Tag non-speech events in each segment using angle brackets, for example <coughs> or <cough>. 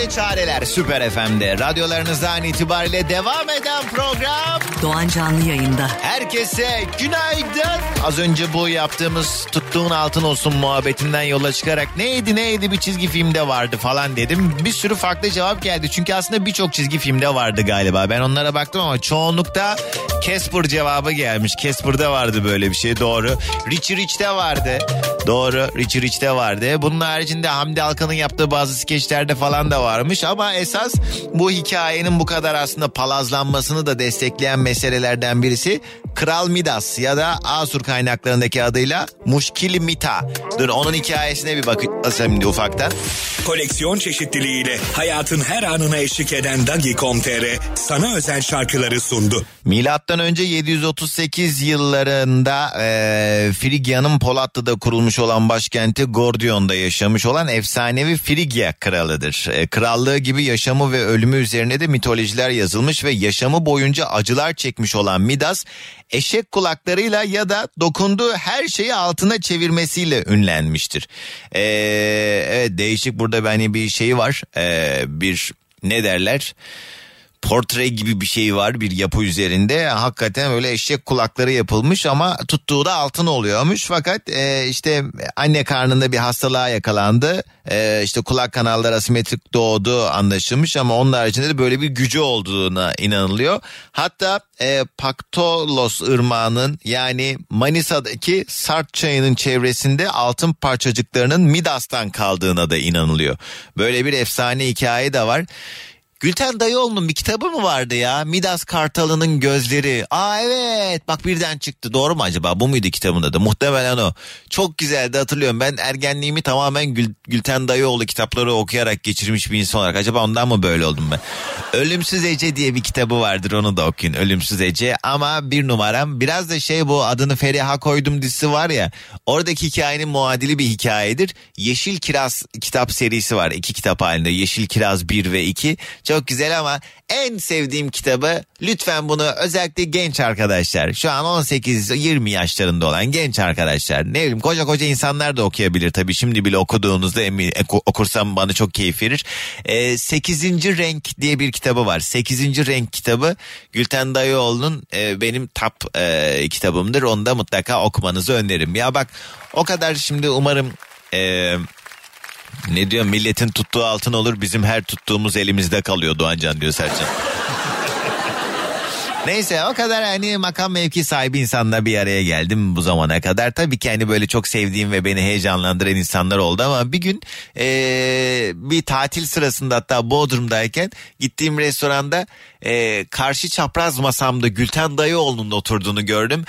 Derde çareler Süper FM'de. Radyolarınızdan itibariyle devam eden program. Doğan Canlı yayında. Herkese günaydın. Az önce bu yaptığımız tuttuğun altın olsun muhabbetinden yola çıkarak neydi neydi bir çizgi filmde vardı falan dedim. Bir sürü farklı cevap geldi. Çünkü aslında birçok çizgi filmde vardı galiba. Ben onlara baktım ama çoğunlukta Casper cevabı gelmiş. Casper'da vardı böyle bir şey doğru. Richie Rich'te vardı. Doğru Richie Rich'te vardı. Bunun haricinde Hamdi Alkan'ın yaptığı bazı skeçlerde falan da varmış. Ama esas bu hikayenin bu kadar aslında palazlanmasını da destekleyen meselelerden birisi Kral Midas ya da Asur kaynaklarındaki adıyla Muşkil Mita. Dur onun hikayesine bir bakacağız şimdi ufaktan. Koleksiyon çeşitliliğiyle hayatın her anına eşlik eden Dagi.com.tr sana özel şarkıları sundu. Milattan önce 738 yıllarında e, Frigya'nın Polatlı'da kurulmuş olan başkenti Gordion'da yaşamış olan efsanevi Frigya kralıdır. E, krallığı gibi yaşamı ve ölümü üzerine de mitolojiler yazılmış ve yaşamı boyunca acılar çekmiş olan Midas eşek kulaklarıyla ya da dokunduğu her şeyi altına çevirmesiyle ünlenmiştir. E, evet değişik burada hani bir şey var e, bir ne derler portre gibi bir şey var bir yapı üzerinde. Hakikaten öyle eşek kulakları yapılmış ama tuttuğu da altın oluyormuş. Fakat e, işte anne karnında bir hastalığa yakalandı. E, işte kulak kanalları asimetrik doğdu anlaşılmış ama onun haricinde de böyle bir gücü olduğuna inanılıyor. Hatta e, Paktolos ırmağının yani Manisa'daki Sart çayının çevresinde altın parçacıklarının Midas'tan kaldığına da inanılıyor. Böyle bir efsane hikaye de var. Gülten Dayıoğlu'nun bir kitabı mı vardı ya? Midas Kartalı'nın gözleri. Aa evet bak birden çıktı. Doğru mu acaba? Bu muydu kitabın adı? Muhtemelen o. Çok güzeldi hatırlıyorum. Ben ergenliğimi tamamen Gül, Gülten Dayıoğlu kitapları okuyarak geçirmiş bir insan olarak. Acaba ondan mı böyle oldum ben? Ölümsüz Ece diye bir kitabı vardır onu da okuyun. Ölümsüz Ece ama bir numaram. Biraz da şey bu adını Feriha koydum dizisi var ya. Oradaki hikayenin muadili bir hikayedir. Yeşil Kiraz kitap serisi var. iki kitap halinde. Yeşil Kiraz 1 ve 2. Çok güzel ama en sevdiğim kitabı lütfen bunu özellikle genç arkadaşlar şu an 18-20 yaşlarında olan genç arkadaşlar ne bileyim koca koca insanlar da okuyabilir tabii şimdi bile okuduğunuzda emin, okursam bana çok keyif verir. E, 8. Renk diye bir kitabı var 8. Renk kitabı Gülten Dayıoğlu'nun e, benim top e, kitabımdır onu da mutlaka okumanızı öneririm. Ya bak o kadar şimdi umarım... E, ne diyor milletin tuttuğu altın olur bizim her tuttuğumuz elimizde kalıyor Doğancan diyor Sercan. <laughs> Neyse o kadar hani makam mevki sahibi insanla bir araya geldim bu zamana kadar. Tabii ki hani böyle çok sevdiğim ve beni heyecanlandıran insanlar oldu ama bir gün ee, bir tatil sırasında hatta Bodrum'dayken gittiğim restoranda ee, karşı çapraz masamda Gülten Dayıoğlu'nun oturduğunu gördüm.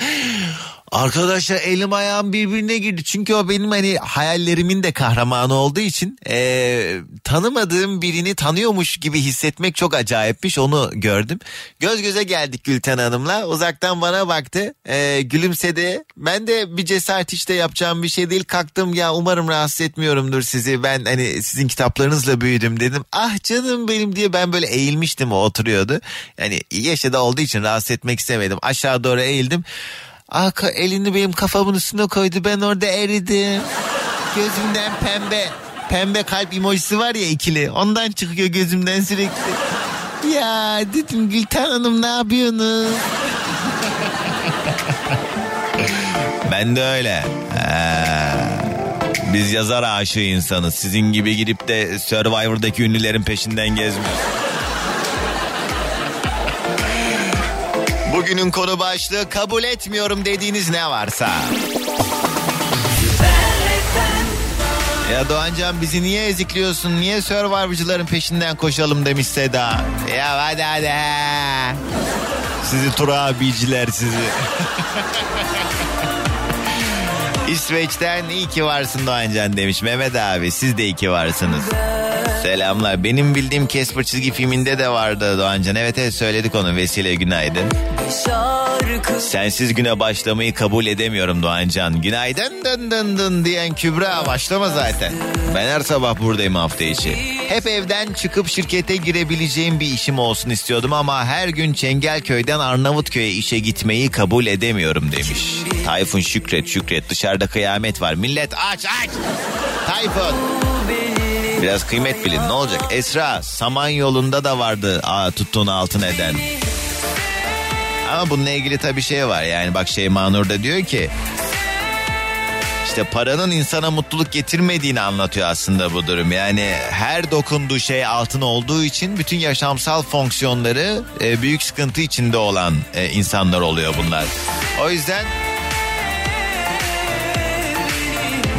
Arkadaşlar elim ayağım birbirine girdi. Çünkü o benim hani hayallerimin de kahramanı olduğu için e, tanımadığım birini tanıyormuş gibi hissetmek çok acayipmiş. Onu gördüm. Göz göze geldik Gülten Hanım'la. Uzaktan bana baktı. E, gülümsedi. Ben de bir cesaret işte yapacağım bir şey değil. Kalktım ya umarım rahatsız etmiyorumdur sizi. Ben hani sizin kitaplarınızla büyüdüm dedim. Ah canım benim diye ben böyle eğilmiştim o oturuyordu. Yani yaşadı olduğu için rahatsız etmek istemedim. Aşağı doğru eğildim. Aka elini benim kafamın üstüne koydu ben orada eridim. Gözümden pembe pembe kalp emojisi var ya ikili ondan çıkıyor gözümden sürekli. Ya dedim Gülten Hanım ne yapıyorsunuz? ben de öyle. Ee, biz yazar aşığı insanız. Sizin gibi gidip de Survivor'daki ünlülerin peşinden gezmiyoruz. Bugünün konu başlığı kabul etmiyorum dediğiniz ne varsa. Ya Doğancan bizi niye ezikliyorsun? Niye Survivor'cıların peşinden koşalım demiş Seda. Ya hadi hadi. Sizi Tur abiciler sizi. İsveç'ten iyi ki varsın Doğancan demiş Mehmet abi siz de iyi ki varsınız. Selamlar. Benim bildiğim Casper çizgi filminde de vardı Doğancan. Evet evet söyledik onu. Vesile günaydın. Sensiz güne başlamayı kabul edemiyorum Doğancan. Günaydın dın dın dın diyen Kübra başlama zaten. Ben her sabah buradayım hafta içi. Hep evden çıkıp şirkete girebileceğim bir işim olsun istiyordum ama her gün Çengelköy'den Arnavutköy'e işe gitmeyi kabul edemiyorum demiş. Tayfun Şükret Şükret dışarıda kıyamet var. Millet aç aç. Tayfun. Biraz kıymet bilin ne olacak? Esra Samanyolu'nda da vardı aa, tuttuğun altın eden. Ama bununla ilgili tabii şey var yani bak şey Manur da diyor ki işte paranın insana mutluluk getirmediğini anlatıyor aslında bu durum. Yani her dokunduğu şey altın olduğu için bütün yaşamsal fonksiyonları e, büyük sıkıntı içinde olan e, insanlar oluyor bunlar. O yüzden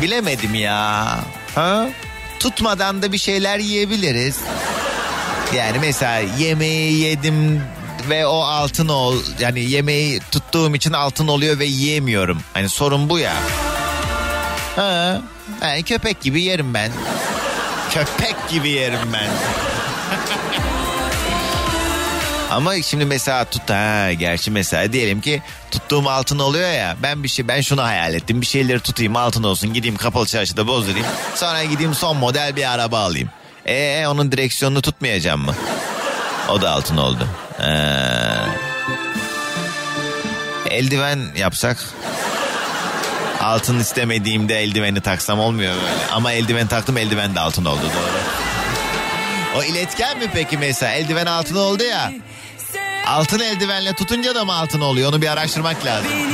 bilemedim ya. Ha? Tutmadan da bir şeyler yiyebiliriz. Yani mesela yemeği yedim ve o altın ol yani yemeği tuttuğum için altın oluyor ve yiyemiyorum. Hani sorun bu ya. Ha, yani köpek gibi yerim ben. Köpek gibi yerim ben. <laughs> Ama şimdi mesela tut ha gerçi mesela diyelim ki tuttuğum altın oluyor ya ben bir şey ben şunu hayal ettim bir şeyleri tutayım altın olsun gideyim kapalı çarşıda bozdurayım sonra gideyim son model bir araba alayım. E onun direksiyonunu tutmayacağım mı? O da altın oldu. Ee, eldiven yapsak altın istemediğimde eldiveni taksam olmuyor böyle. Ama eldiven taktım eldiven de altın oldu doğru. O iletken mi peki mesela eldiven altın oldu ya. Altın eldivenle tutunca da mı altın oluyor onu bir araştırmak lazım.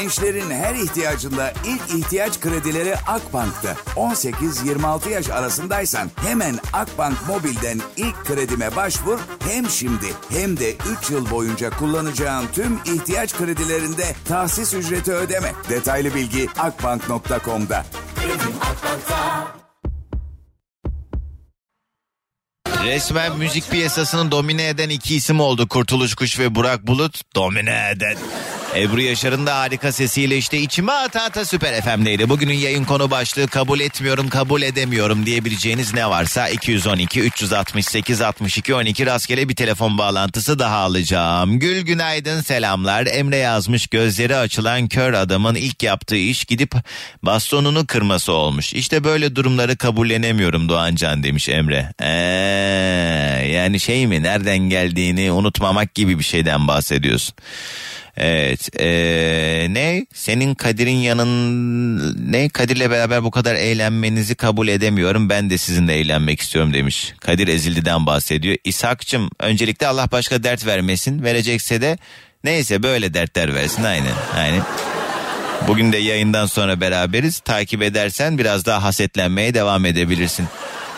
Gençlerin her ihtiyacında ilk ihtiyaç kredileri Akbank'ta. 18-26 yaş arasındaysan hemen Akbank Mobil'den ilk kredime başvur. Hem şimdi hem de 3 yıl boyunca kullanacağın tüm ihtiyaç kredilerinde tahsis ücreti ödeme. Detaylı bilgi akbank.com'da. Resmen müzik piyasasını domine eden iki isim oldu. Kurtuluş Kuş ve Burak Bulut domine eden. Ebru Yaşar'ın da harika sesiyle işte içime ata ata Süper FM'deydi. Bugünün yayın konu başlığı kabul etmiyorum kabul edemiyorum diyebileceğiniz ne varsa 212 368 62 12 rastgele bir telefon bağlantısı daha alacağım. Gül günaydın selamlar. Emre yazmış gözleri açılan kör adamın ilk yaptığı iş gidip bastonunu kırması olmuş. İşte böyle durumları kabullenemiyorum Doğancan demiş Emre. Eee, yani şey mi nereden geldiğini unutmamak gibi bir şeyden bahsediyorsun. Evet. Ee, ne? Senin Kadir'in yanın ne? Kadir'le beraber bu kadar eğlenmenizi kabul edemiyorum. Ben de sizinle eğlenmek istiyorum demiş. Kadir Ezildi'den bahsediyor. İshak'cığım öncelikle Allah başka dert vermesin. Verecekse de neyse böyle dertler versin aynen. Aynen. Bugün de yayından sonra beraberiz. Takip edersen biraz daha hasetlenmeye devam edebilirsin.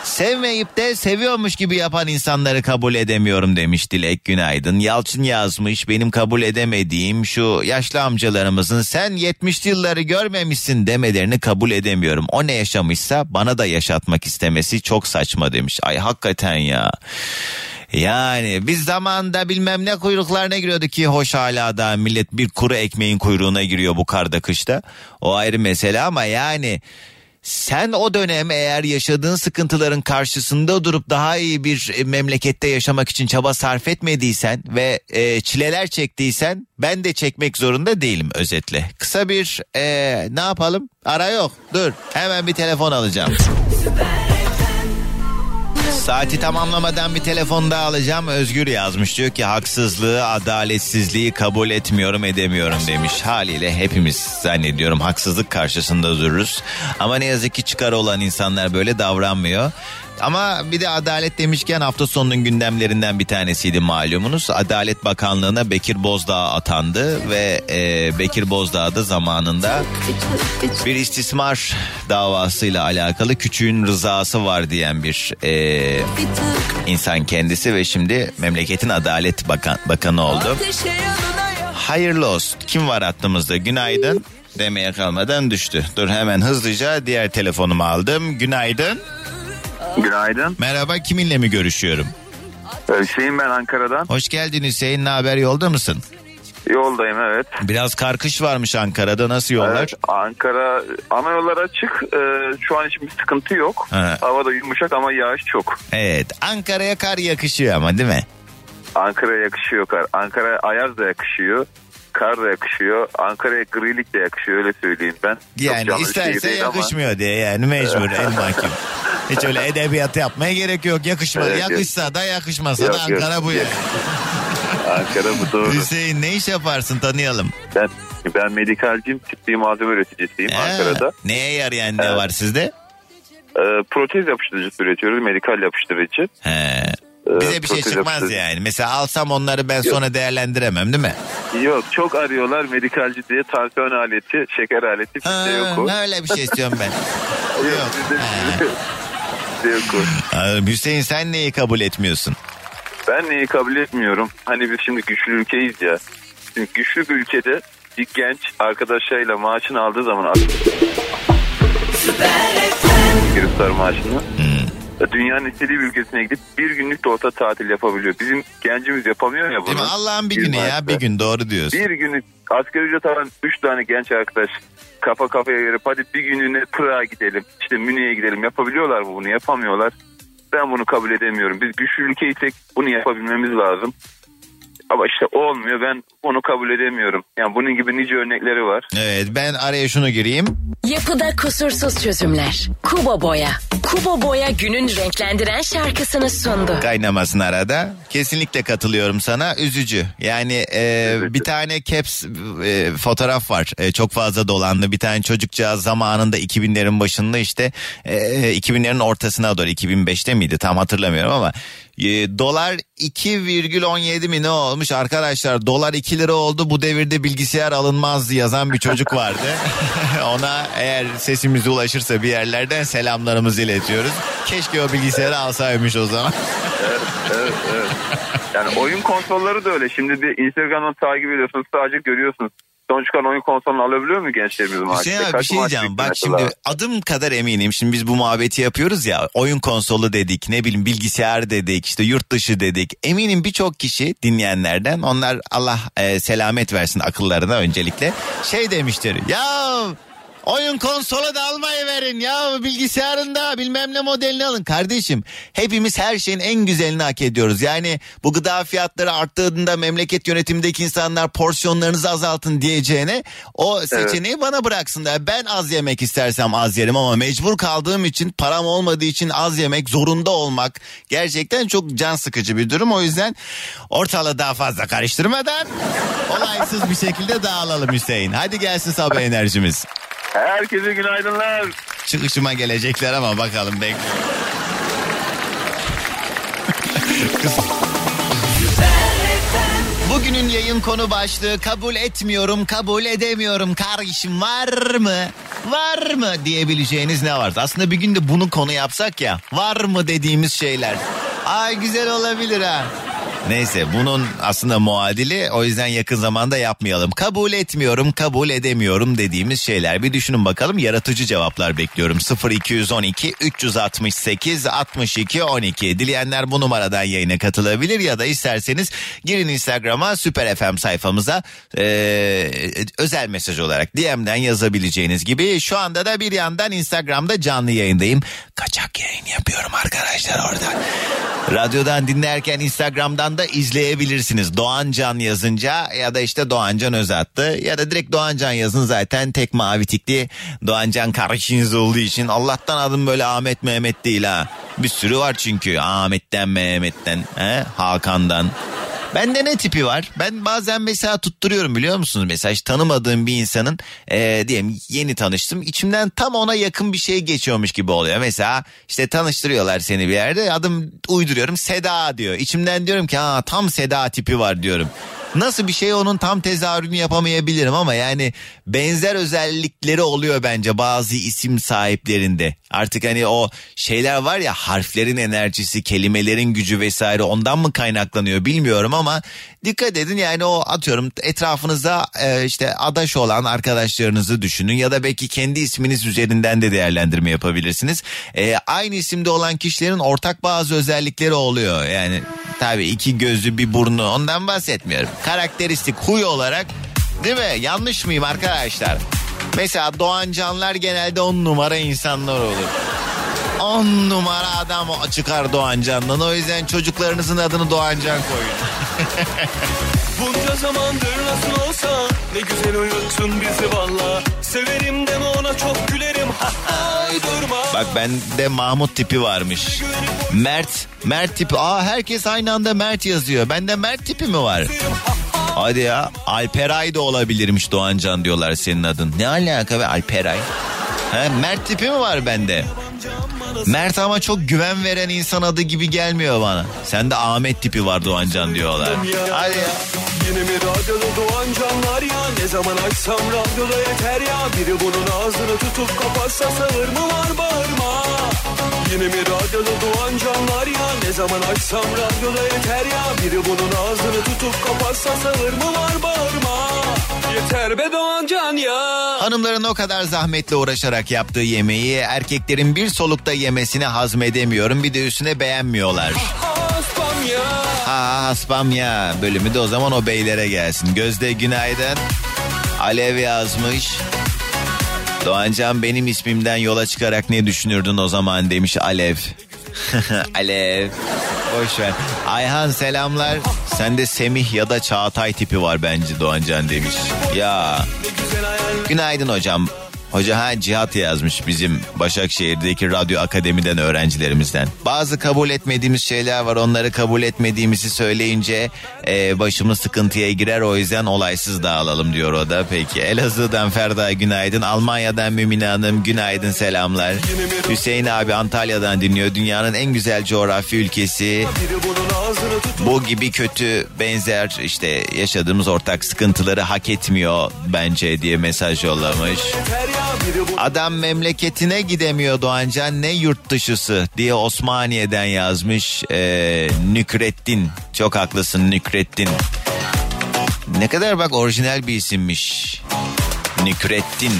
Sevmeyip de seviyormuş gibi yapan insanları kabul edemiyorum demiş Dilek Günaydın. Yalçın yazmış benim kabul edemediğim şu yaşlı amcalarımızın sen 70'li yılları görmemişsin demelerini kabul edemiyorum. O ne yaşamışsa bana da yaşatmak istemesi çok saçma demiş. Ay hakikaten ya. Yani biz zamanda bilmem ne kuyruklarına giriyordu ki hoş hala da millet bir kuru ekmeğin kuyruğuna giriyor bu karda kışta. O ayrı mesele ama yani sen o dönem eğer yaşadığın sıkıntıların karşısında durup daha iyi bir e, memlekette yaşamak için çaba sarf etmediysen ve e, çileler çektiysen ben de çekmek zorunda değilim özetle. Kısa bir e, ne yapalım? Ara yok dur hemen bir telefon alacağım. Saati tamamlamadan bir telefon daha alacağım. Özgür yazmış diyor ki haksızlığı, adaletsizliği kabul etmiyorum edemiyorum demiş. Haliyle hepimiz zannediyorum haksızlık karşısında dururuz. Ama ne yazık ki çıkar olan insanlar böyle davranmıyor. Ama bir de adalet demişken hafta sonunun gündemlerinden bir tanesiydi malumunuz. Adalet Bakanlığı'na Bekir Bozdağ atandı ve e, Bekir Bozdağ da zamanında bir istismar davasıyla alakalı küçüğün rızası var diyen bir e, insan kendisi ve şimdi memleketin Adalet Bakan, Bakanı oldu. Hayırlı olsun. Kim var hattımızda? Günaydın. Demeye kalmadan düştü. Dur hemen hızlıca diğer telefonumu aldım. Günaydın. Günaydın. Merhaba kiminle mi görüşüyorum? Hüseyin ben Ankara'dan. Hoş geldin Hüseyin. Ne haber yolda mısın? Yoldayım evet. Biraz karkış varmış Ankara'da. Nasıl yollar? Evet, Ankara ana yollar açık. Ee, şu an için bir sıkıntı yok. Ha. Hava da yumuşak ama yağış çok. Evet. Ankara'ya kar yakışıyor ama değil mi? Ankara'ya yakışıyor kar. Ankara'ya ayaz da yakışıyor. Kar da yakışıyor. Ankara'ya grilik de yakışıyor öyle söyleyeyim ben. Çok Yani şey isterse değil ama- yakışmıyor diye yani mecbur <laughs> el mahkum. Hiç öyle edebiyat yapmaya gerek yok. Yakışma, Evet, yok. yakışsa da yakışmasa Yok, da Ankara yok, bu yok. yani. Ankara bu doğru. Hüseyin ne iş yaparsın tanıyalım. ben, ben medikalciyim. Tıbbi malzeme üreticisiyim Ee, Ankara'da. Neye yarayan ne Evet. var sizde? Ee, protez yapıştırıcısı üretiyoruz. Medikal yapıştırıcı. He. Ee, Bize bir şey çıkmaz yapıştırıcı. yani. Mesela alsam onları ben sonra değerlendiremem değil mi? Yok çok arıyorlar medikalci diye tansiyon aleti, şeker aleti bizde yok o. öyle bir şey istiyorum ben. <laughs> Yok, yok. bizde, bizde yok o. Hüseyin sen neyi kabul etmiyorsun? Ben neyi kabul etmiyorum? Hani biz şimdi güçlü ülkeyiz ya. Şimdi güçlü bir ülkede bir genç arkadaşlarıyla maaşını aldığı zaman Kırıklar maaşını dünyanın istediği bir ülkesine gidip bir günlük de olsa tatil yapabiliyor. Bizim gencimiz yapamıyor ya bunu. Değil mi? Allah'ın bir Bir günü ya bir gün doğru diyorsun. Bir günlük asgari ücret alan 3 tane genç arkadaş kafa kafaya verip hadi bir günlüğüne Pırağa gidelim işte Münih'e gidelim yapabiliyorlar mı bunu yapamıyorlar. Ben bunu kabul edemiyorum. Biz güçlü ülkeysek bunu yapabilmemiz lazım. Ama işte olmuyor ben bunu kabul edemiyorum. Yani bunun gibi nice örnekleri var. Evet ben araya şunu gireyim. Yapıda kusursuz çözümler. Kubo Boya. Kubo Boya günün renklendiren şarkısını sundu. kaynamasın arada. Kesinlikle katılıyorum sana. Üzücü. Yani e, bir tane caps e, fotoğraf var. E, çok fazla dolandı. Bir tane çocukcağız zamanında 2000'lerin başında işte e, 2000'lerin ortasına doğru 2005'te miydi tam hatırlamıyorum ama e, dolar 2,17 mi ne olmuş arkadaşlar dolar 2 lira oldu bu devirde bilgisayar alınmaz yazan bir çocuk vardı. <laughs> Ona eğer sesimize ulaşırsa bir yerlerden selamlarımızı iletiyoruz. Keşke o bilgisayarı alsaymış o zaman. Evet evet. Yani oyun konsolları da öyle. Şimdi bir Instagram'dan takip ediyorsunuz sadece görüyorsunuz. Son çıkan oyun konsolunu alabiliyor mu gençlerimiz maaşta? Hüseyin abi bir Kaç şey maaş diyeceğim. Bak mesela? şimdi adım kadar eminim. Şimdi biz bu muhabbeti yapıyoruz ya. Oyun konsolu dedik, ne bileyim bilgisayar dedik, işte yurt dışı dedik. Eminim birçok kişi dinleyenlerden onlar Allah e, selamet versin akıllarına öncelikle. Şey demiştir. Ya Oyun konsolu da almayı verin ya bilgisayarında bilmem ne modelini alın. Kardeşim hepimiz her şeyin en güzelini hak ediyoruz. Yani bu gıda fiyatları arttığında memleket yönetimindeki insanlar porsiyonlarınızı azaltın diyeceğine o seçeneği bana bıraksınlar. Ben az yemek istersem az yerim ama mecbur kaldığım için param olmadığı için az yemek zorunda olmak gerçekten çok can sıkıcı bir durum. O yüzden ortalığı daha fazla karıştırmadan <laughs> olaysız bir şekilde dağılalım Hüseyin. Hadi gelsin sabah enerjimiz. Herkese günaydınlar. Çıkışıma gelecekler ama bakalım bekliyorum. Bugünün yayın konu başlığı kabul etmiyorum, kabul edemiyorum. Kardeşim var mı? Var mı diyebileceğiniz ne var? Aslında bir gün de bunu konu yapsak ya. Var mı dediğimiz şeyler. Ay güzel olabilir ha. Neyse bunun aslında muadili o yüzden yakın zamanda yapmayalım. Kabul etmiyorum, kabul edemiyorum dediğimiz şeyler. Bir düşünün bakalım yaratıcı cevaplar bekliyorum. 0212 368 62 12. Dileyenler bu numaradan yayına katılabilir ya da isterseniz girin Instagram'a Süper FM sayfamıza ee, özel mesaj olarak DM'den yazabileceğiniz gibi. Şu anda da bir yandan Instagram'da canlı yayındayım. Kaçak yayın yapıyorum arkadaşlar orada. Radyodan dinlerken Instagram'dan da izleyebilirsiniz. Doğancan yazınca ya da işte Doğancan Özattı ya da direkt Doğancan yazın zaten tek mavi tikli Doğancan kardeşiniz olduğu için Allah'tan adım böyle Ahmet Mehmet değil ha. Bir sürü var çünkü Ahmet'ten Mehmet'ten he? Hakan'dan Bende ne tipi var? Ben bazen mesela tutturuyorum biliyor musunuz? Mesela hiç tanımadığım bir insanın e, diyelim yeni tanıştım. İçimden tam ona yakın bir şey geçiyormuş gibi oluyor. Mesela işte tanıştırıyorlar seni bir yerde. Adım uyduruyorum Seda diyor. İçimden diyorum ki ha tam Seda tipi var diyorum. Nasıl bir şey onun tam tezahürünü yapamayabilirim ama yani benzer özellikleri oluyor bence bazı isim sahiplerinde. Artık hani o şeyler var ya harflerin enerjisi, kelimelerin gücü vesaire ondan mı kaynaklanıyor bilmiyorum ama dikkat edin yani o atıyorum etrafınızda e, işte adaş olan arkadaşlarınızı düşünün ya da belki kendi isminiz üzerinden de değerlendirme yapabilirsiniz. E, aynı isimde olan kişilerin ortak bazı özellikleri oluyor. Yani tabii iki gözü bir burnu ondan bahsetmiyorum. Karakteristik huy olarak değil mi? Yanlış mıyım arkadaşlar? Mesela Doğan Canlar genelde on numara insanlar olur. On numara adam çıkar Doğan Can'dan. O yüzden çocuklarınızın adını Doğan Can koyun. <laughs> Bunca zamandır nasıl olsa ne güzel uyuttun bizi valla. Severim deme ona çok gülerim. Ha ha durma. Bak bende Mahmut tipi varmış. Mert, Mert tipi. Aa herkes aynı anda Mert yazıyor. Bende Mert tipi mi var? Hadi ya Alperay da olabilirmiş Doğancan diyorlar senin adın. Ne alaka be Alperay? He, Mert tipi mi var bende? Mert ama çok güven veren insan adı gibi gelmiyor bana. Sende Ahmet tipi var Doğancan diyorlar. Hadi ya. Yine mi radyoda doğan canlar ya? Ne zaman açsam radyoda yeter ya? Biri bunun ağzını tutup kapatsa sağır mı var bağırma? Yine mi radyoda doğan canlar ya? Ne zaman açsam radyoda yeter ya? Biri bunun ağzını tutup kapatsa sağır mı var bağırma Yeter be doğan can ya Hanımların o kadar zahmetle uğraşarak yaptığı yemeği erkeklerin bir solukta yemesini hazmedemiyorum. Bir de üstüne beğenmiyorlar. Ya Ha haspam ya bölümü de o zaman o beylere gelsin. Gözde günaydın. Alev yazmış. Doğancan benim ismimden yola çıkarak ne düşünürdün o zaman demiş Alev. <laughs> Alev. Boş ver. Ayhan selamlar. Sende Semih ya da Çağatay tipi var bence Doğancan demiş. Ya. Günaydın hocam. Hoca ha Cihat yazmış bizim Başakşehir'deki radyo akademiden öğrencilerimizden. Bazı kabul etmediğimiz şeyler var onları kabul etmediğimizi söyleyince e, başımız sıkıntıya girer o yüzden olaysız dağılalım diyor o da. Peki Elazığ'dan Ferda günaydın. Almanya'dan Mümine Hanım günaydın selamlar. Hüseyin abi Antalya'dan dinliyor. Dünyanın en güzel coğrafi ülkesi. Bu gibi kötü benzer işte yaşadığımız ortak sıkıntıları hak etmiyor bence diye mesaj yollamış. Adam memleketine gidemiyor Doğancan ne yurt dışısı diye Osmaniye'den yazmış ee, Nükrettin. Çok haklısın Nükrettin. Ne kadar bak orijinal bir isimmiş. Nükrettin.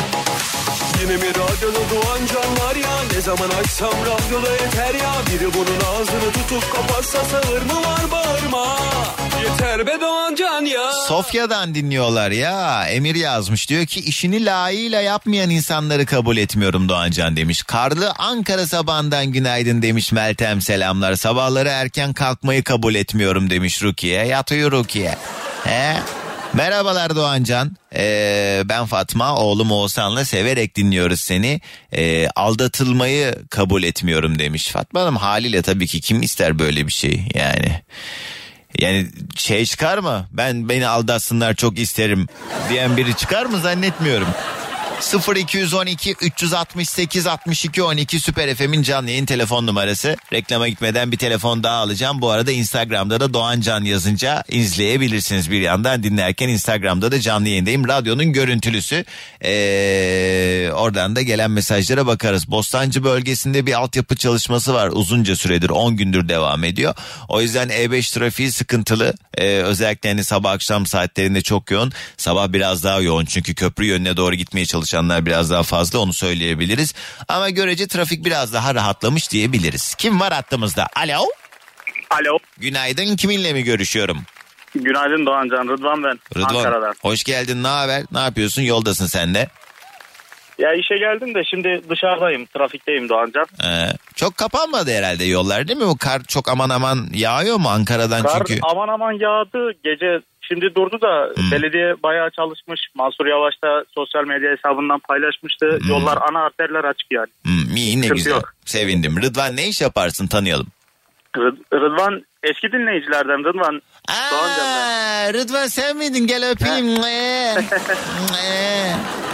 Yine mi radyoda doğan canlar ya Ne zaman açsam radyoda yeter ya Biri bunun ağzını tutup kapatsa sağır mı var bağırma Yeter be doğan can ya Sofya'dan dinliyorlar ya. Emir yazmış diyor ki işini layığıyla yapmayan insanları kabul etmiyorum Doğancan demiş. Karlı Ankara sabahından günaydın demiş Meltem selamlar. Sabahları erken kalkmayı kabul etmiyorum demiş Rukiye. Yatıyor Rukiye. He? Merhabalar Doğancan. Ee, ben Fatma, oğlum Oğuzhan'la severek dinliyoruz seni. Ee, aldatılmayı kabul etmiyorum demiş. Fatma Hanım haliyle tabii ki kim ister böyle bir şey yani. Yani şey çıkar mı? Ben beni aldatsınlar çok isterim diyen biri çıkar mı zannetmiyorum. 0212 368 62 12 Süper FM'in canlı yayın telefon numarası. Reklama gitmeden bir telefon daha alacağım. Bu arada Instagram'da da Doğan Can yazınca izleyebilirsiniz bir yandan dinlerken Instagram'da da canlı yayındayım. Radyonun görüntülüsü. Ee, oradan da gelen mesajlara bakarız. Bostancı bölgesinde bir altyapı çalışması var. Uzunca süredir 10 gündür devam ediyor. O yüzden E5 trafiği sıkıntılı. Ee, özellikle hani sabah akşam saatlerinde çok yoğun. Sabah biraz daha yoğun çünkü köprü yönüne doğru gitmeye çalışanlar biraz daha fazla onu söyleyebiliriz. Ama görece trafik biraz daha rahatlamış diyebiliriz. Kim var hattımızda? Alo. Alo. Günaydın kiminle mi görüşüyorum? Günaydın Doğancan. Rıdvan ben. Rıdvan. Ankara'dan. Hoş geldin ne haber? Ne yapıyorsun? Yoldasın sen de. Ya işe geldim de şimdi dışarıdayım. Trafikteyim Doğancan. Ee, çok kapanmadı herhalde yollar değil mi? Bu kar çok aman aman yağıyor mu Ankara'dan Kar çünkü? aman aman yağdı. Gece şimdi durdu da Hmm. belediye bayağı çalışmış. Mansur Yavaş da sosyal medya hesabından paylaşmıştı. Yollar ana arterler açık yani. Hmm, iyi ne Sıkıntı güzel. yok. Sevindim. Rıdvan ne iş yaparsın tanıyalım. Rı- Rıdvan eski dinleyicilerden Rıdvan. Aa, Rıdvan sen miydin gel öpeyim.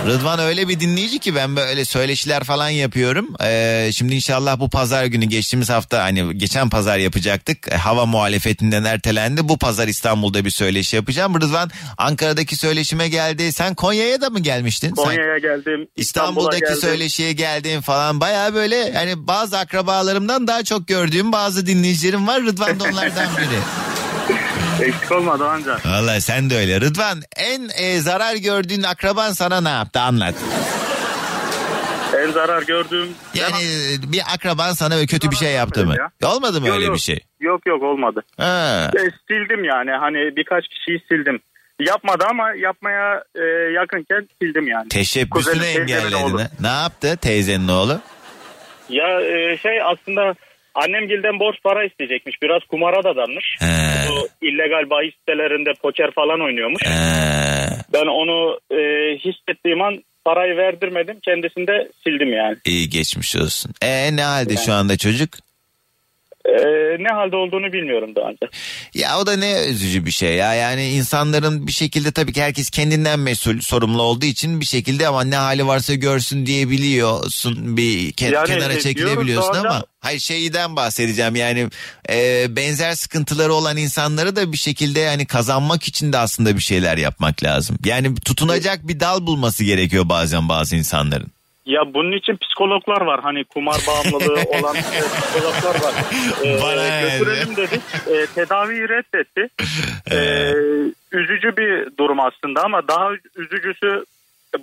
Rıdvan öyle bir dinleyici ki ben böyle söyleşiler falan yapıyorum. Ee, şimdi inşallah bu pazar günü geçtiğimiz hafta hani geçen pazar yapacaktık. E, Hava muhalefetinden ertelendi. Bu pazar İstanbul'da bir söyleşi yapacağım. Rıdvan Ankara'daki söyleşime geldi. Sen Konya'ya da mı gelmiştin? Konya'ya geldim. İstanbul'a İstanbul'daki geldim. söyleşiye geldiğim falan baya böyle yani bazı akrabalarımdan daha çok gördüğüm bazı dinleyicilerim var. Rıdvan da onlardan biri. <laughs> Eksik olma Doğancan. Vallahi sen de öyle. Rıdvan en e, zarar gördüğün akraban sana ne yaptı anlat. En zarar gördüğüm... Yani e, bir akraban sana böyle kötü bir şey yaptı mı? Olmadı mı Yok, öyle yok. bir şey? Yok yok olmadı. Ha. E, sildim yani hani birkaç kişiyi sildim. Yapmadı ama yapmaya e, yakınken sildim yani. Teşebbüsünü engelledin. Ne yaptı teyzenin oğlu? Ya e, şey aslında annemgilden borç para isteyecekmiş. Biraz kumara da danmış. He. Bu illegal bahis sitelerinde poker falan oynuyormuş. He. Ben onu e, hissettiğim an parayı verdirmedim. Kendisini de sildim yani. İyi geçmiş olsun. E ne halde şu anda çocuk? E, ne halde olduğunu bilmiyorum daha önce. Ya o da ne üzücü bir şey ya. Yani insanların bir şekilde tabii ki herkes kendinden mesul, sorumlu olduğu için bir şekilde ama ne hali varsa görsün diyebiliyorsun. Bir ke- Yani, kenara e, çekilebiliyorsun ama sonra- hayır şeyden bahsedeceğim. Yani e, benzer sıkıntıları olan insanları da bir şekilde hani kazanmak için de aslında bir şeyler yapmak lazım. Yani tutunacak bir dal bulması gerekiyor bazen bazı insanların. Ya bunun için psikologlar var. Hani kumar bağımlılığı <laughs> olan e, psikologlar var. E, Bana yani. götürelim dedik. E, tedaviyi reddetti. E, üzücü bir durum aslında ama daha üzücüsü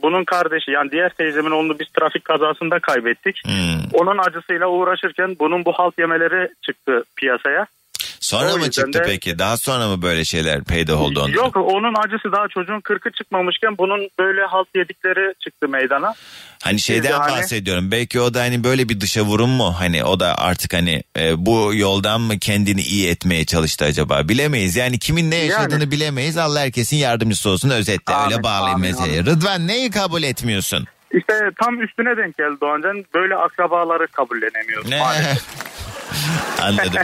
bunun kardeşi yani diğer teyzemin oğlunu biz trafik kazasında kaybettik. Hmm. Onun acısıyla uğraşırken bunun bu halt yemeleri çıktı piyasaya. Sonra O mı çıktı de- peki? Daha sonra mı böyle şeyler peydah oldu onda? Yok onun acısı daha çocuğun kırkı çıkmamışken bunun böyle halt yedikleri çıktı meydana. Hani şeyden Yani- bahsediyorum. Belki o da hani böyle bir dışa vurum mu? Hani o da artık hani e, bu yoldan mı kendini iyi etmeye çalıştı acaba? Bilemeyiz. Yani kimin ne yaşadığını Yani. bilemeyiz. Allah herkesin yardımcısı olsun. Özetle Amin, öyle bağlayayım meseleyi. Rıdvan neyi kabul etmiyorsun? İşte tam üstüne denk geldi Doğancan. Böyle akrabaları kabullenemiyoruz. <laughs> <laughs> Anladım.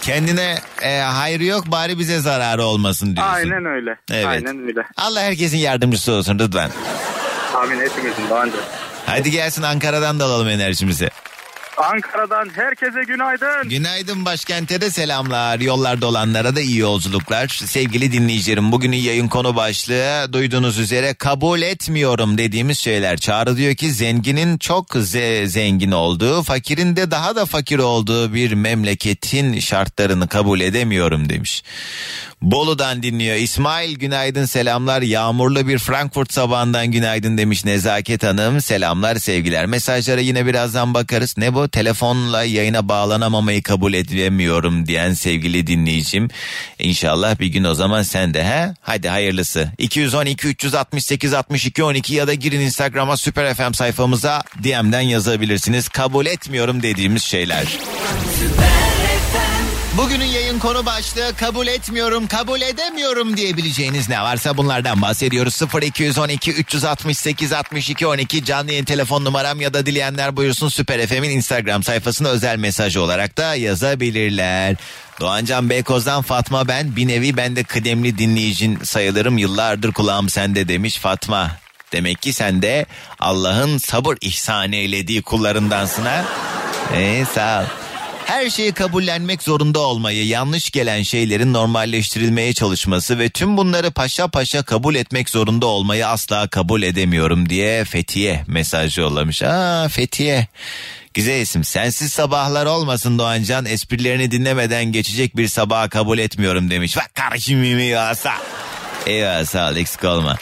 Kendine e, hayrı yok bari bize zararı olmasın diyorsun. Aynen öyle. Evet. Aynen öyle. Allah herkesin yardımcısı olsun Rıdvan. Amin hepimizin Doğancan. Hadi gelsin Ankara'dan da alalım enerjimizi. Ankara'dan herkese günaydın. Günaydın başkente de selamlar. Yollarda olanlara da iyi yolculuklar. Sevgili dinleyicilerim bugünün yayın konu başlığı duyduğunuz üzere kabul etmiyorum dediğimiz şeyler. Çağrı diyor ki zenginin çok ze- zengin olduğu, fakirin de daha da fakir olduğu bir memleketin şartlarını kabul edemiyorum demiş. Bolu'dan dinliyor. İsmail günaydın selamlar. Yağmurlu bir Frankfurt sabahından günaydın demiş Nezaket Hanım. Selamlar sevgiler. Mesajlara yine birazdan bakarız. Ne bu? Telefonla yayına bağlanamamayı kabul edemiyorum diyen sevgili dinleyicim. İnşallah bir gün o zaman sen de he? Hadi hayırlısı. 212 368 62 12 ya da girin Instagram'a Süper FM sayfamıza DM'den yazabilirsiniz. Kabul etmiyorum dediğimiz şeyler. Bugünün yayın konu başlığı kabul etmiyorum, kabul edemiyorum diyebileceğiniz ne varsa bunlardan bahsediyoruz. 0212 368 62 12 canlı yayın telefon numaram ya da dileyenler buyursun Süper FM'in Instagram sayfasına özel mesaj olarak da yazabilirler. Doğancan Beykoz'dan Fatma ben bir nevi ben de kıdemli dinleyicin sayılırım yıllardır kulağım sende demiş Fatma. Demek ki sen de Allah'ın sabır ihsan eylediği kullarındansın ha. Ee, sağ ol. Her şeyi kabullenmek zorunda olmayı, yanlış gelen şeylerin normalleştirilmeye çalışması ve tüm bunları paşa paşa kabul etmek zorunda olmayı asla kabul edemiyorum diye Fethiye mesaj yollamış. Aa Fethiye. Güzel isim. Sensiz sabahlar olmasın Doğancan. Esprilerini dinlemeden geçecek bir sabaha kabul etmiyorum demiş. Bak karışım ya sağ. Eyvallah sağ ol eksik olma.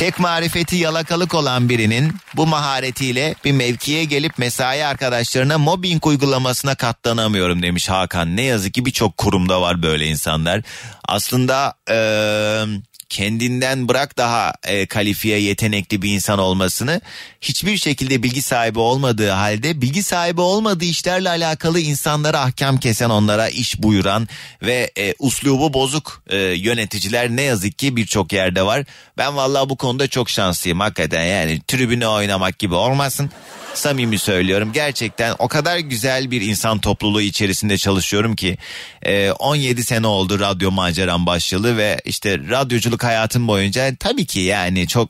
Tek marifeti yalakalık olan birinin bu maharetiyle bir mevkiye gelip mesai arkadaşlarına mobbing uygulamasına katlanamıyorum demiş Hakan. Ne yazık ki birçok kurumda var böyle insanlar. Aslında eee, kendinden bırak daha e, kalifiye yetenekli bir insan olmasını hiçbir şekilde bilgi sahibi olmadığı halde bilgi sahibi olmadığı işlerle alakalı insanlara ahkam kesen onlara iş buyuran ve e, uslubu bozuk e, yöneticiler ne yazık ki birçok yerde var. Ben vallahi bu konuda çok şanslıyım hakikaten yani tribüne oynamak gibi olmasın. Samimi söylüyorum. Gerçekten o kadar güzel bir insan topluluğu içerisinde çalışıyorum ki e, 17 sene oldu radyo maceram başlayalı ve işte radyoculuk hayatım boyunca tabii ki yani çok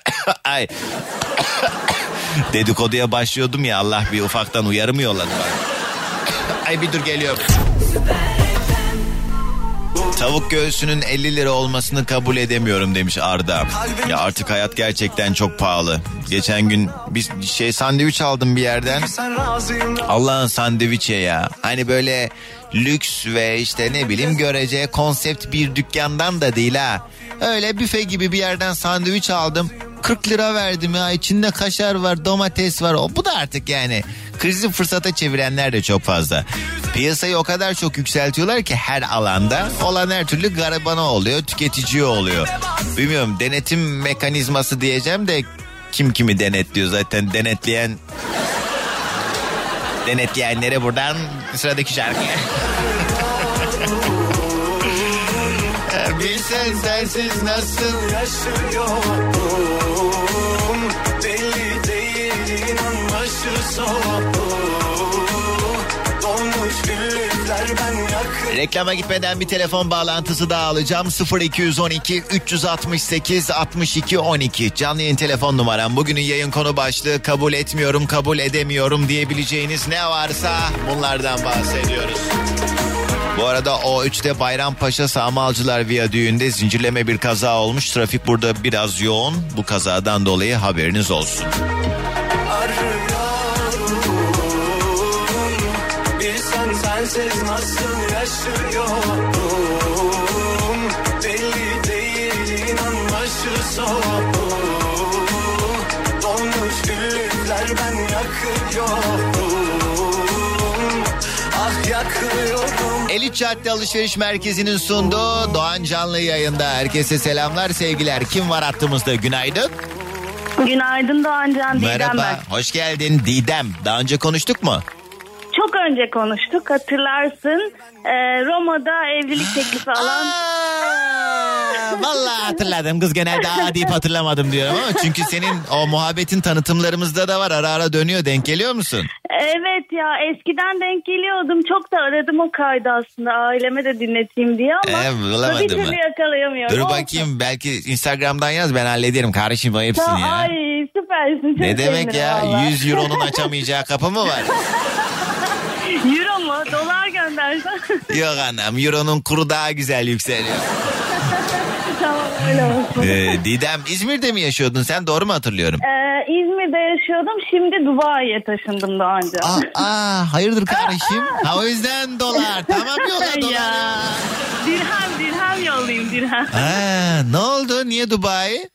<coughs> ay <coughs> dedikoduya başlıyordum ya Allah bir ufaktan uyarı mı yolladı bana? <coughs> Ay bir dur geliyorum. Tavuk göğsünün 50 lira olmasını kabul edemiyorum demiş Arda. Ya artık hayat gerçekten çok pahalı. Geçen gün bir şey sandviç aldım bir yerden. Allah'ın sandviçe ya. Hani böyle lüks ve işte ne bileyim görece konsept bir dükkandan da değil ha. Öyle büfe gibi bir yerden sandviç aldım. 40 lira verdim ya içinde kaşar var domates var o bu da artık yani krizi fırsata çevirenler de çok fazla. Piyasayı o kadar çok yükseltiyorlar ki her alanda olan her türlü garibana oluyor tüketici oluyor. Bilmiyorum denetim mekanizması diyeceğim de kim kimi denetliyor zaten denetleyen denetleyenlere buradan sıradaki şarkı. <laughs> Bilsen sensiz nasıl yaşıyorum Reklama gitmeden bir telefon bağlantısı daha alacağım. 0212 368 62 12 canlı yayın telefon numaram. Bugünün yayın konu başlığı kabul etmiyorum, kabul edemiyorum diyebileceğiniz ne varsa bunlardan bahsediyoruz. Bu arada O3'te Bayrampaşa Sağmalcılar Viyadüğü'nde zincirleme bir kaza olmuş. Trafik burada biraz yoğun. Bu kazadan dolayı haberiniz olsun. Sensiz nasıl yaşıyorum Belli değil inan başı soğuk Donmuş güller ben yakıyorum Ah yakıyorum Elit Cadde Alışveriş Merkezi'nin sunduğu Doğan Canlı yayında. Herkese selamlar, sevgiler. Kim var hattımızda? Günaydın. Günaydın Doğancan Didem Merhaba, ben. hoş geldin Didem. Daha önce konuştuk mu? Çok önce konuştuk hatırlarsın. Ee, Roma'da evlilik teklifi alan. Vallahi hatırladım. Kız genelde aa deyip hatırlamadım diyorum ama çünkü senin o muhabbetin tanıtımlarımızda da var. Ara ara dönüyor. Denk geliyor musun? Evet ya eskiden denk geliyordum. Çok da aradım o kaydı aslında aileme de dinleteyim diye ama Ee, bulamadım bir türlü yakalayamıyorum. Dur Olsun. bakayım belki Instagram'dan yaz ben hallederim kardeşim Tamam, ya. Ay süpersin. Ne demek ya? valla. 100 euronun açamayacağı kapı mı var? <laughs> Euro mu? Dolar göndersen. <laughs> Yok anam euronun kuru daha güzel yükseliyor. <laughs> tamam öyle olsun. Ee, Didem İzmir'de mi yaşıyordun sen doğru mu hatırlıyorum? Ee, İzmir'de yaşıyordum. Şimdi Dubai'ye taşındım daha önce. Aa, aa hayırdır kardeşim? <laughs> Ha o yüzden dolar. Tamam yolla doları. ya. Dirhem dirhem yollayayım dirhem. Ha, ne oldu? Niye Dubai?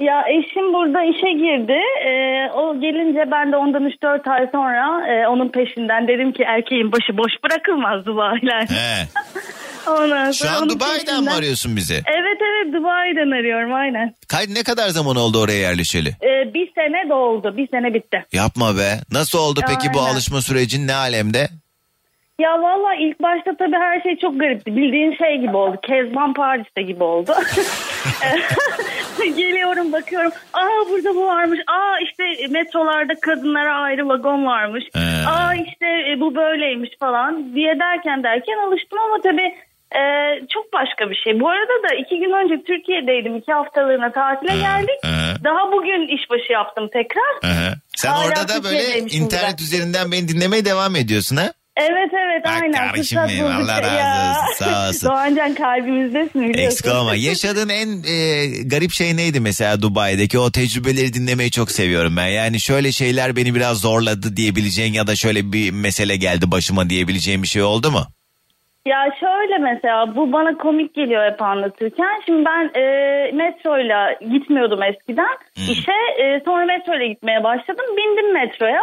Ya eşim burada işe girdi. Ee, o gelince ben de ondan 3-4 ay sonra e, onun peşinden dedim ki erkeğin başı boş bırakılmaz Dubai'ler. He. <laughs> Ondan Şu an Dubai'den mi peşinden- arıyorsun bizi? Evet evet Dubai'den arıyorum aynen. Kay ne kadar zaman oldu oraya yerleşeli? Ee, bir sene doldu. Bir sene bitti. Yapma be. Nasıl oldu peki bu Aynen. alışma sürecin ne alemde? Ya valla ilk başta tabii her şey çok garipti. Bildiğin şey gibi oldu. Kezban Paris'te gibi oldu. <laughs> Geliyorum bakıyorum. Aa burada bu varmış. Aa işte metrolarda kadınlara ayrı vagon varmış. He. Aa işte e, bu böyleymiş falan diye derken derken alıştım ama tabii e, çok başka bir şey. Bu arada da iki gün önce Türkiye'deydim. iki haftalığına tatile geldik. Daha bugün işbaşı yaptım tekrar. Sen Hala orada da böyle internet ben. üzerinden beni dinlemeye devam ediyorsun ha? Evet evet Bak aynen. kardeşim Fırsat benim, bulduk. Allah razı Ya. olsun, sağ <laughs> olsun. Doğancan kalbimizdesin biliyorsun. Eksik olma. Yaşadığın en e, garip şey neydi mesela Dubai'deki? O tecrübeleri dinlemeyi çok seviyorum ben. Yani şöyle şeyler beni biraz zorladı diyebileceğin ya da şöyle bir mesele geldi başıma diyebileceğin bir şey oldu mu? Ya şöyle mesela bu bana komik geliyor hep anlatırken. Şimdi ben e, metroyla gitmiyordum eskiden işe. E, sonra metroyla gitmeye başladım. Bindim metroya.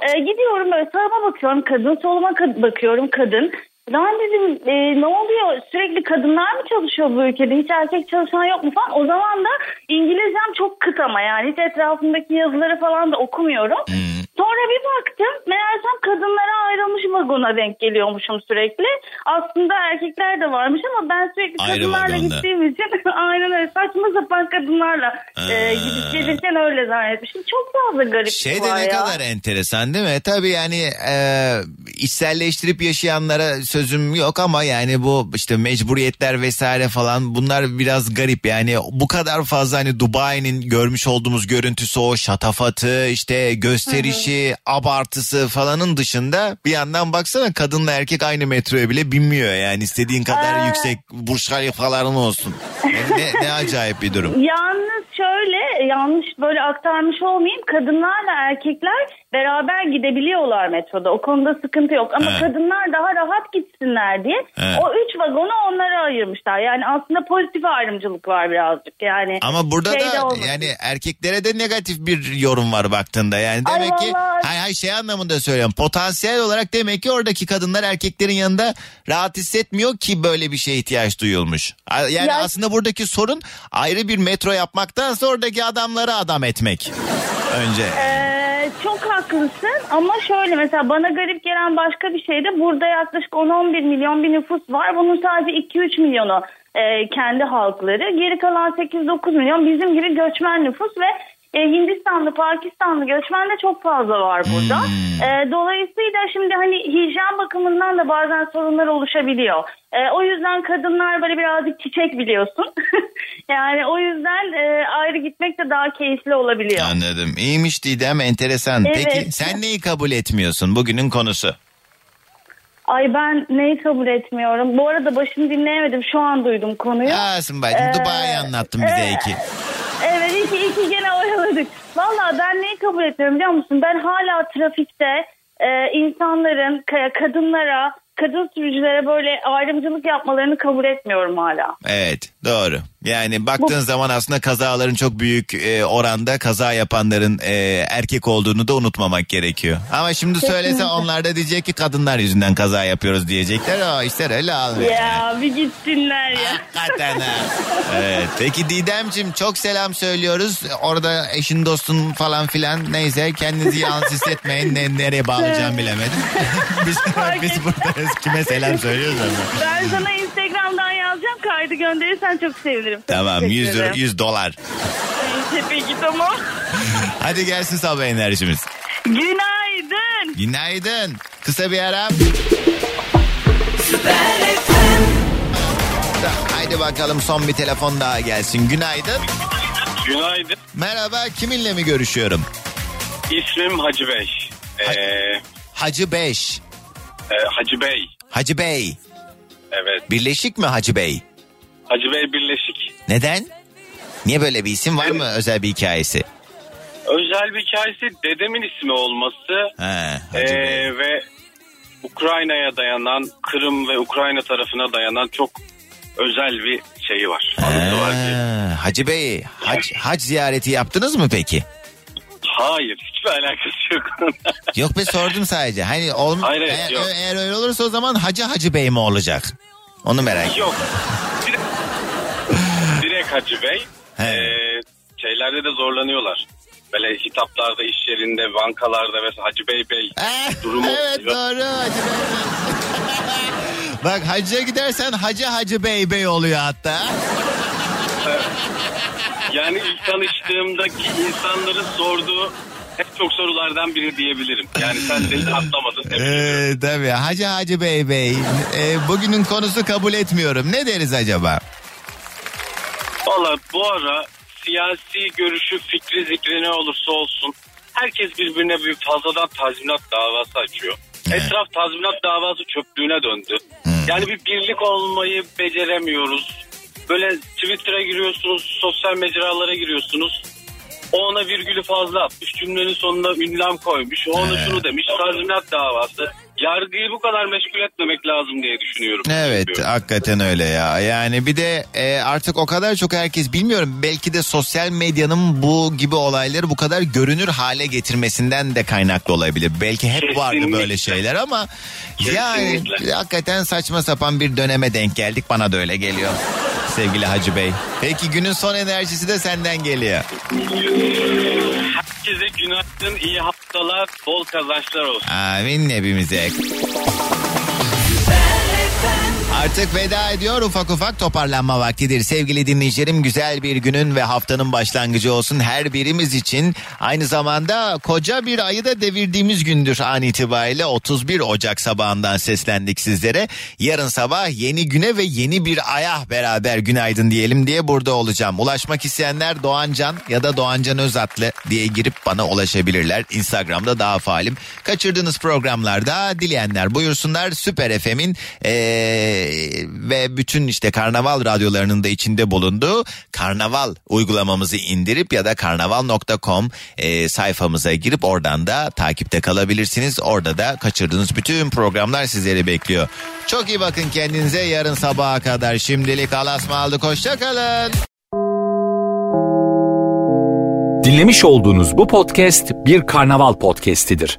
E, gidiyorum böyle sağıma bakıyorum kadın soluma kad- bakıyorum kadın. Lan dedim e, ne oluyor sürekli kadınlar mı çalışıyor bu ülkede hiç erkek çalışan yok mu falan. O zaman da İngilizcem çok kıt ama yani hiç etrafımdaki yazıları falan da okumuyorum. Sonra bir baktım meğersem kadınlara ayrılmış vagona denk geliyormuşum sürekli. Aslında erkekler de varmış ama ben sürekli Ayrı kadınlarla vagonda. gittiğim için <laughs> aynen öyle saçma sapan kadınlarla e, gidip gelirken öyle zannetmişim. Çok fazla garip Şey var de ne ya. kadar enteresan değil mi? Tabii yani e, içselleştirip yaşayanlara sözüm yok ama yani bu işte mecburiyetler vesaire falan bunlar biraz garip. Yani bu kadar fazla hani Dubai'nin görmüş olduğumuz görüntüsü o şatafatı işte gösterişi abartısı falanın dışında bir yandan baksana kadınla erkek aynı metroya bile binmiyor yani istediğin kadar Aa. yüksek Burj Khalifaların olsun. Yani ne, ne acayip bir durum. Yalnız şöyle yanlış böyle aktarmış olmayayım. Kadınlarla erkekler beraber gidebiliyorlar metroda. O konuda sıkıntı yok. Ama Evet. kadınlar daha rahat gitsinler diye Evet. o üç vagonu onlara ayırmışlar. Yani aslında pozitif ayrımcılık var birazcık. Yani Ama burada şey da olmasın. yani erkeklere de negatif bir yorum var baktığında. Yani Ay demek ki vallahi. hay hay şey anlamında söylüyorum. Potansiyel olarak demek ki oradaki kadınlar erkeklerin yanında rahat hissetmiyor ki böyle bir şeye ihtiyaç duyulmuş. Yani Ya- aslında buradaki sorun ayrı bir metro yapmaktansa oradaki adamları adam etmek. Önce. Ee, çok haklısın ama şöyle mesela bana garip gelen başka bir şey de burada yaklaşık 10-11 milyon bir nüfus var. Bunun sadece 2-3 milyonu e, kendi halkları. Geri kalan 8-9 milyon bizim gibi göçmen nüfus ve e, Hindistanlı, Pakistanlı göçmen de çok fazla var burada. E, dolayısıyla şimdi hani hijyen bakımından da bazen sorunlar oluşabiliyor. E, o yüzden kadınlar böyle birazcık çiçek biliyorsun. <laughs> yani o yüzden e, ayrı gitmek de daha keyifli olabiliyor. Anladım. İyiymiş Didem enteresan. Evet. Peki sen neyi kabul etmiyorsun bugünün konusu? Ay ben neyi kabul etmiyorum. Bu arada başını dinleyemedim. Şu an duydum konuyu. Aa Sımbacığım Ee, Dubai'yi anlattın bize e, iki. Evet iki, iki gene. Valla ben neyi kabul etmiyorum biliyor musun? Ben hala trafikte e, insanların ka- kadınlara, kadın sürücülere böyle ayrımcılık yapmalarını kabul etmiyorum hala. Evet doğru. Yani baktığın zaman aslında kazaların çok büyük e, oranda kaza yapanların e, erkek olduğunu da unutmamak gerekiyor. Ama şimdi söylese onlar da diyecek ki kadınlar yüzünden kaza yapıyoruz diyecekler. Aa işte öyle almıyor. Ya bir gitsinler ya. Hakikaten ha. <laughs> Evet. Peki Didemciğim çok selam söylüyoruz. Orada eşin dostun falan filan neyse kendinizi yalnız hissetmeyin. Ne, nereye bağlayacağım bilemedim. <laughs> biz, biz buradayız. Kime selam söylüyoruz ama. Ben sana Instagram'dan. Kaydı gönderirsen çok sevinirim. Tamam Teşekkür 100, ederim. 100 dolar. Neyse peki tamam. Hadi gelsin sabah enerjimiz. Günaydın. Günaydın. Kısa bir ara. Haydi bakalım son bir telefon daha gelsin. Günaydın. Günaydın. Merhaba kiminle mi görüşüyorum? İsmim Hacı Bey. Ee, Hacı Beş. e, Hacı Bey. Hacı Bey. Evet. Birleşik mi Hacı Bey? Hacı Bey Birleşik. Neden? Niye böyle bir isim var mı özel bir hikayesi? Özel bir hikayesi dedemin ismi olması He, ee, Hacı Bey. ve Ukrayna'ya dayanan, Kırım ve Ukrayna tarafına dayanan çok özel bir şeyi var. Anısı var Hacı Bey, hac, hac ziyareti yaptınız mı peki? Hayır, hiçbir alakası yok. Yok be sordum sadece. Hani olm Hayır, evet, eğer, yok. eğer öyle olursa o zaman Hacı Hacı Bey mi olacak? Onu merak yok. Direkt, direkt Hacı Bey. He. Ee, şeylerde de zorlanıyorlar. Böyle hitaplarda, iş yerinde, bankalarda mesela Hacı Bey Bey <laughs> durumu Eh, Evet doğru Hacı Bey. <laughs> Bak hacca gidersen Hacı Hacı Bey Bey oluyor hatta. Yani ilk tanıştığımdaki insanların sorduğu en çok sorulardan biri diyebilirim. Yani sen de hiç <laughs> atlamadın. Ee, tabii Hacı Hacı Bey Bey. Ee, bugünün konusu kabul etmiyorum. Ne deriz acaba? Valla bu ara siyasi görüşü, fikri, zikri ne olursa olsun herkes birbirine bir fazladan tazminat davası açıyor. Etraf tazminat davası çöplüğüne döndü. Yani bir birlik olmayı beceremiyoruz. Böyle Twitter'a giriyorsunuz, sosyal mecralara giriyorsunuz. O ona virgülü fazla atmış. Cümlenin sonuna ünlem koymuş. O ona şunu demiş. Tazminat davası. Yargıyı bu kadar meşgul etmemek lazım diye düşünüyorum. Evet hakikaten öyle ya. Yani bir de e, artık o kadar çok herkes bilmiyorum. Belki de sosyal medyanın bu gibi olayları bu kadar görünür hale getirmesinden de kaynaklı olabilir. Belki hep vardı Kesinlikle. böyle şeyler ama yani hakikaten saçma sapan bir döneme denk geldik. Bana da öyle geliyor. Sevgili Hacı Bey. Peki günün son enerjisi de senden geliyor. Herkese günaydın, iyi haftalar, bol kazançlar olsun. Amin hepimize. Artık veda ediyor ufak ufak toparlanma vaktidir. Sevgili dinleyicilerim güzel bir günün ve haftanın başlangıcı olsun her birimiz için. Aynı zamanda koca bir ayı da devirdiğimiz gündür an itibariyle 31 Ocak sabahından seslendik sizlere. Yarın sabah yeni güne ve yeni bir aya beraber günaydın diyelim diye burada olacağım. Ulaşmak isteyenler Doğancan ya da Doğancan Özatlı diye girip bana ulaşabilirler. Instagram'da daha faalim. Kaçırdığınız programlarda dileyenler buyursunlar. Süper FM'in eee ve bütün işte karnaval radyolarının da içinde bulunduğu karnaval uygulamamızı indirip ya da karnaval.com e, sayfamıza girip oradan da takipte kalabilirsiniz. Orada da kaçırdığınız bütün programlar sizleri bekliyor. Çok iyi bakın kendinize yarın sabaha kadar şimdilik alasma aldık hoşçakalın. Dinlemiş olduğunuz bu podcast bir karnaval podcastidir.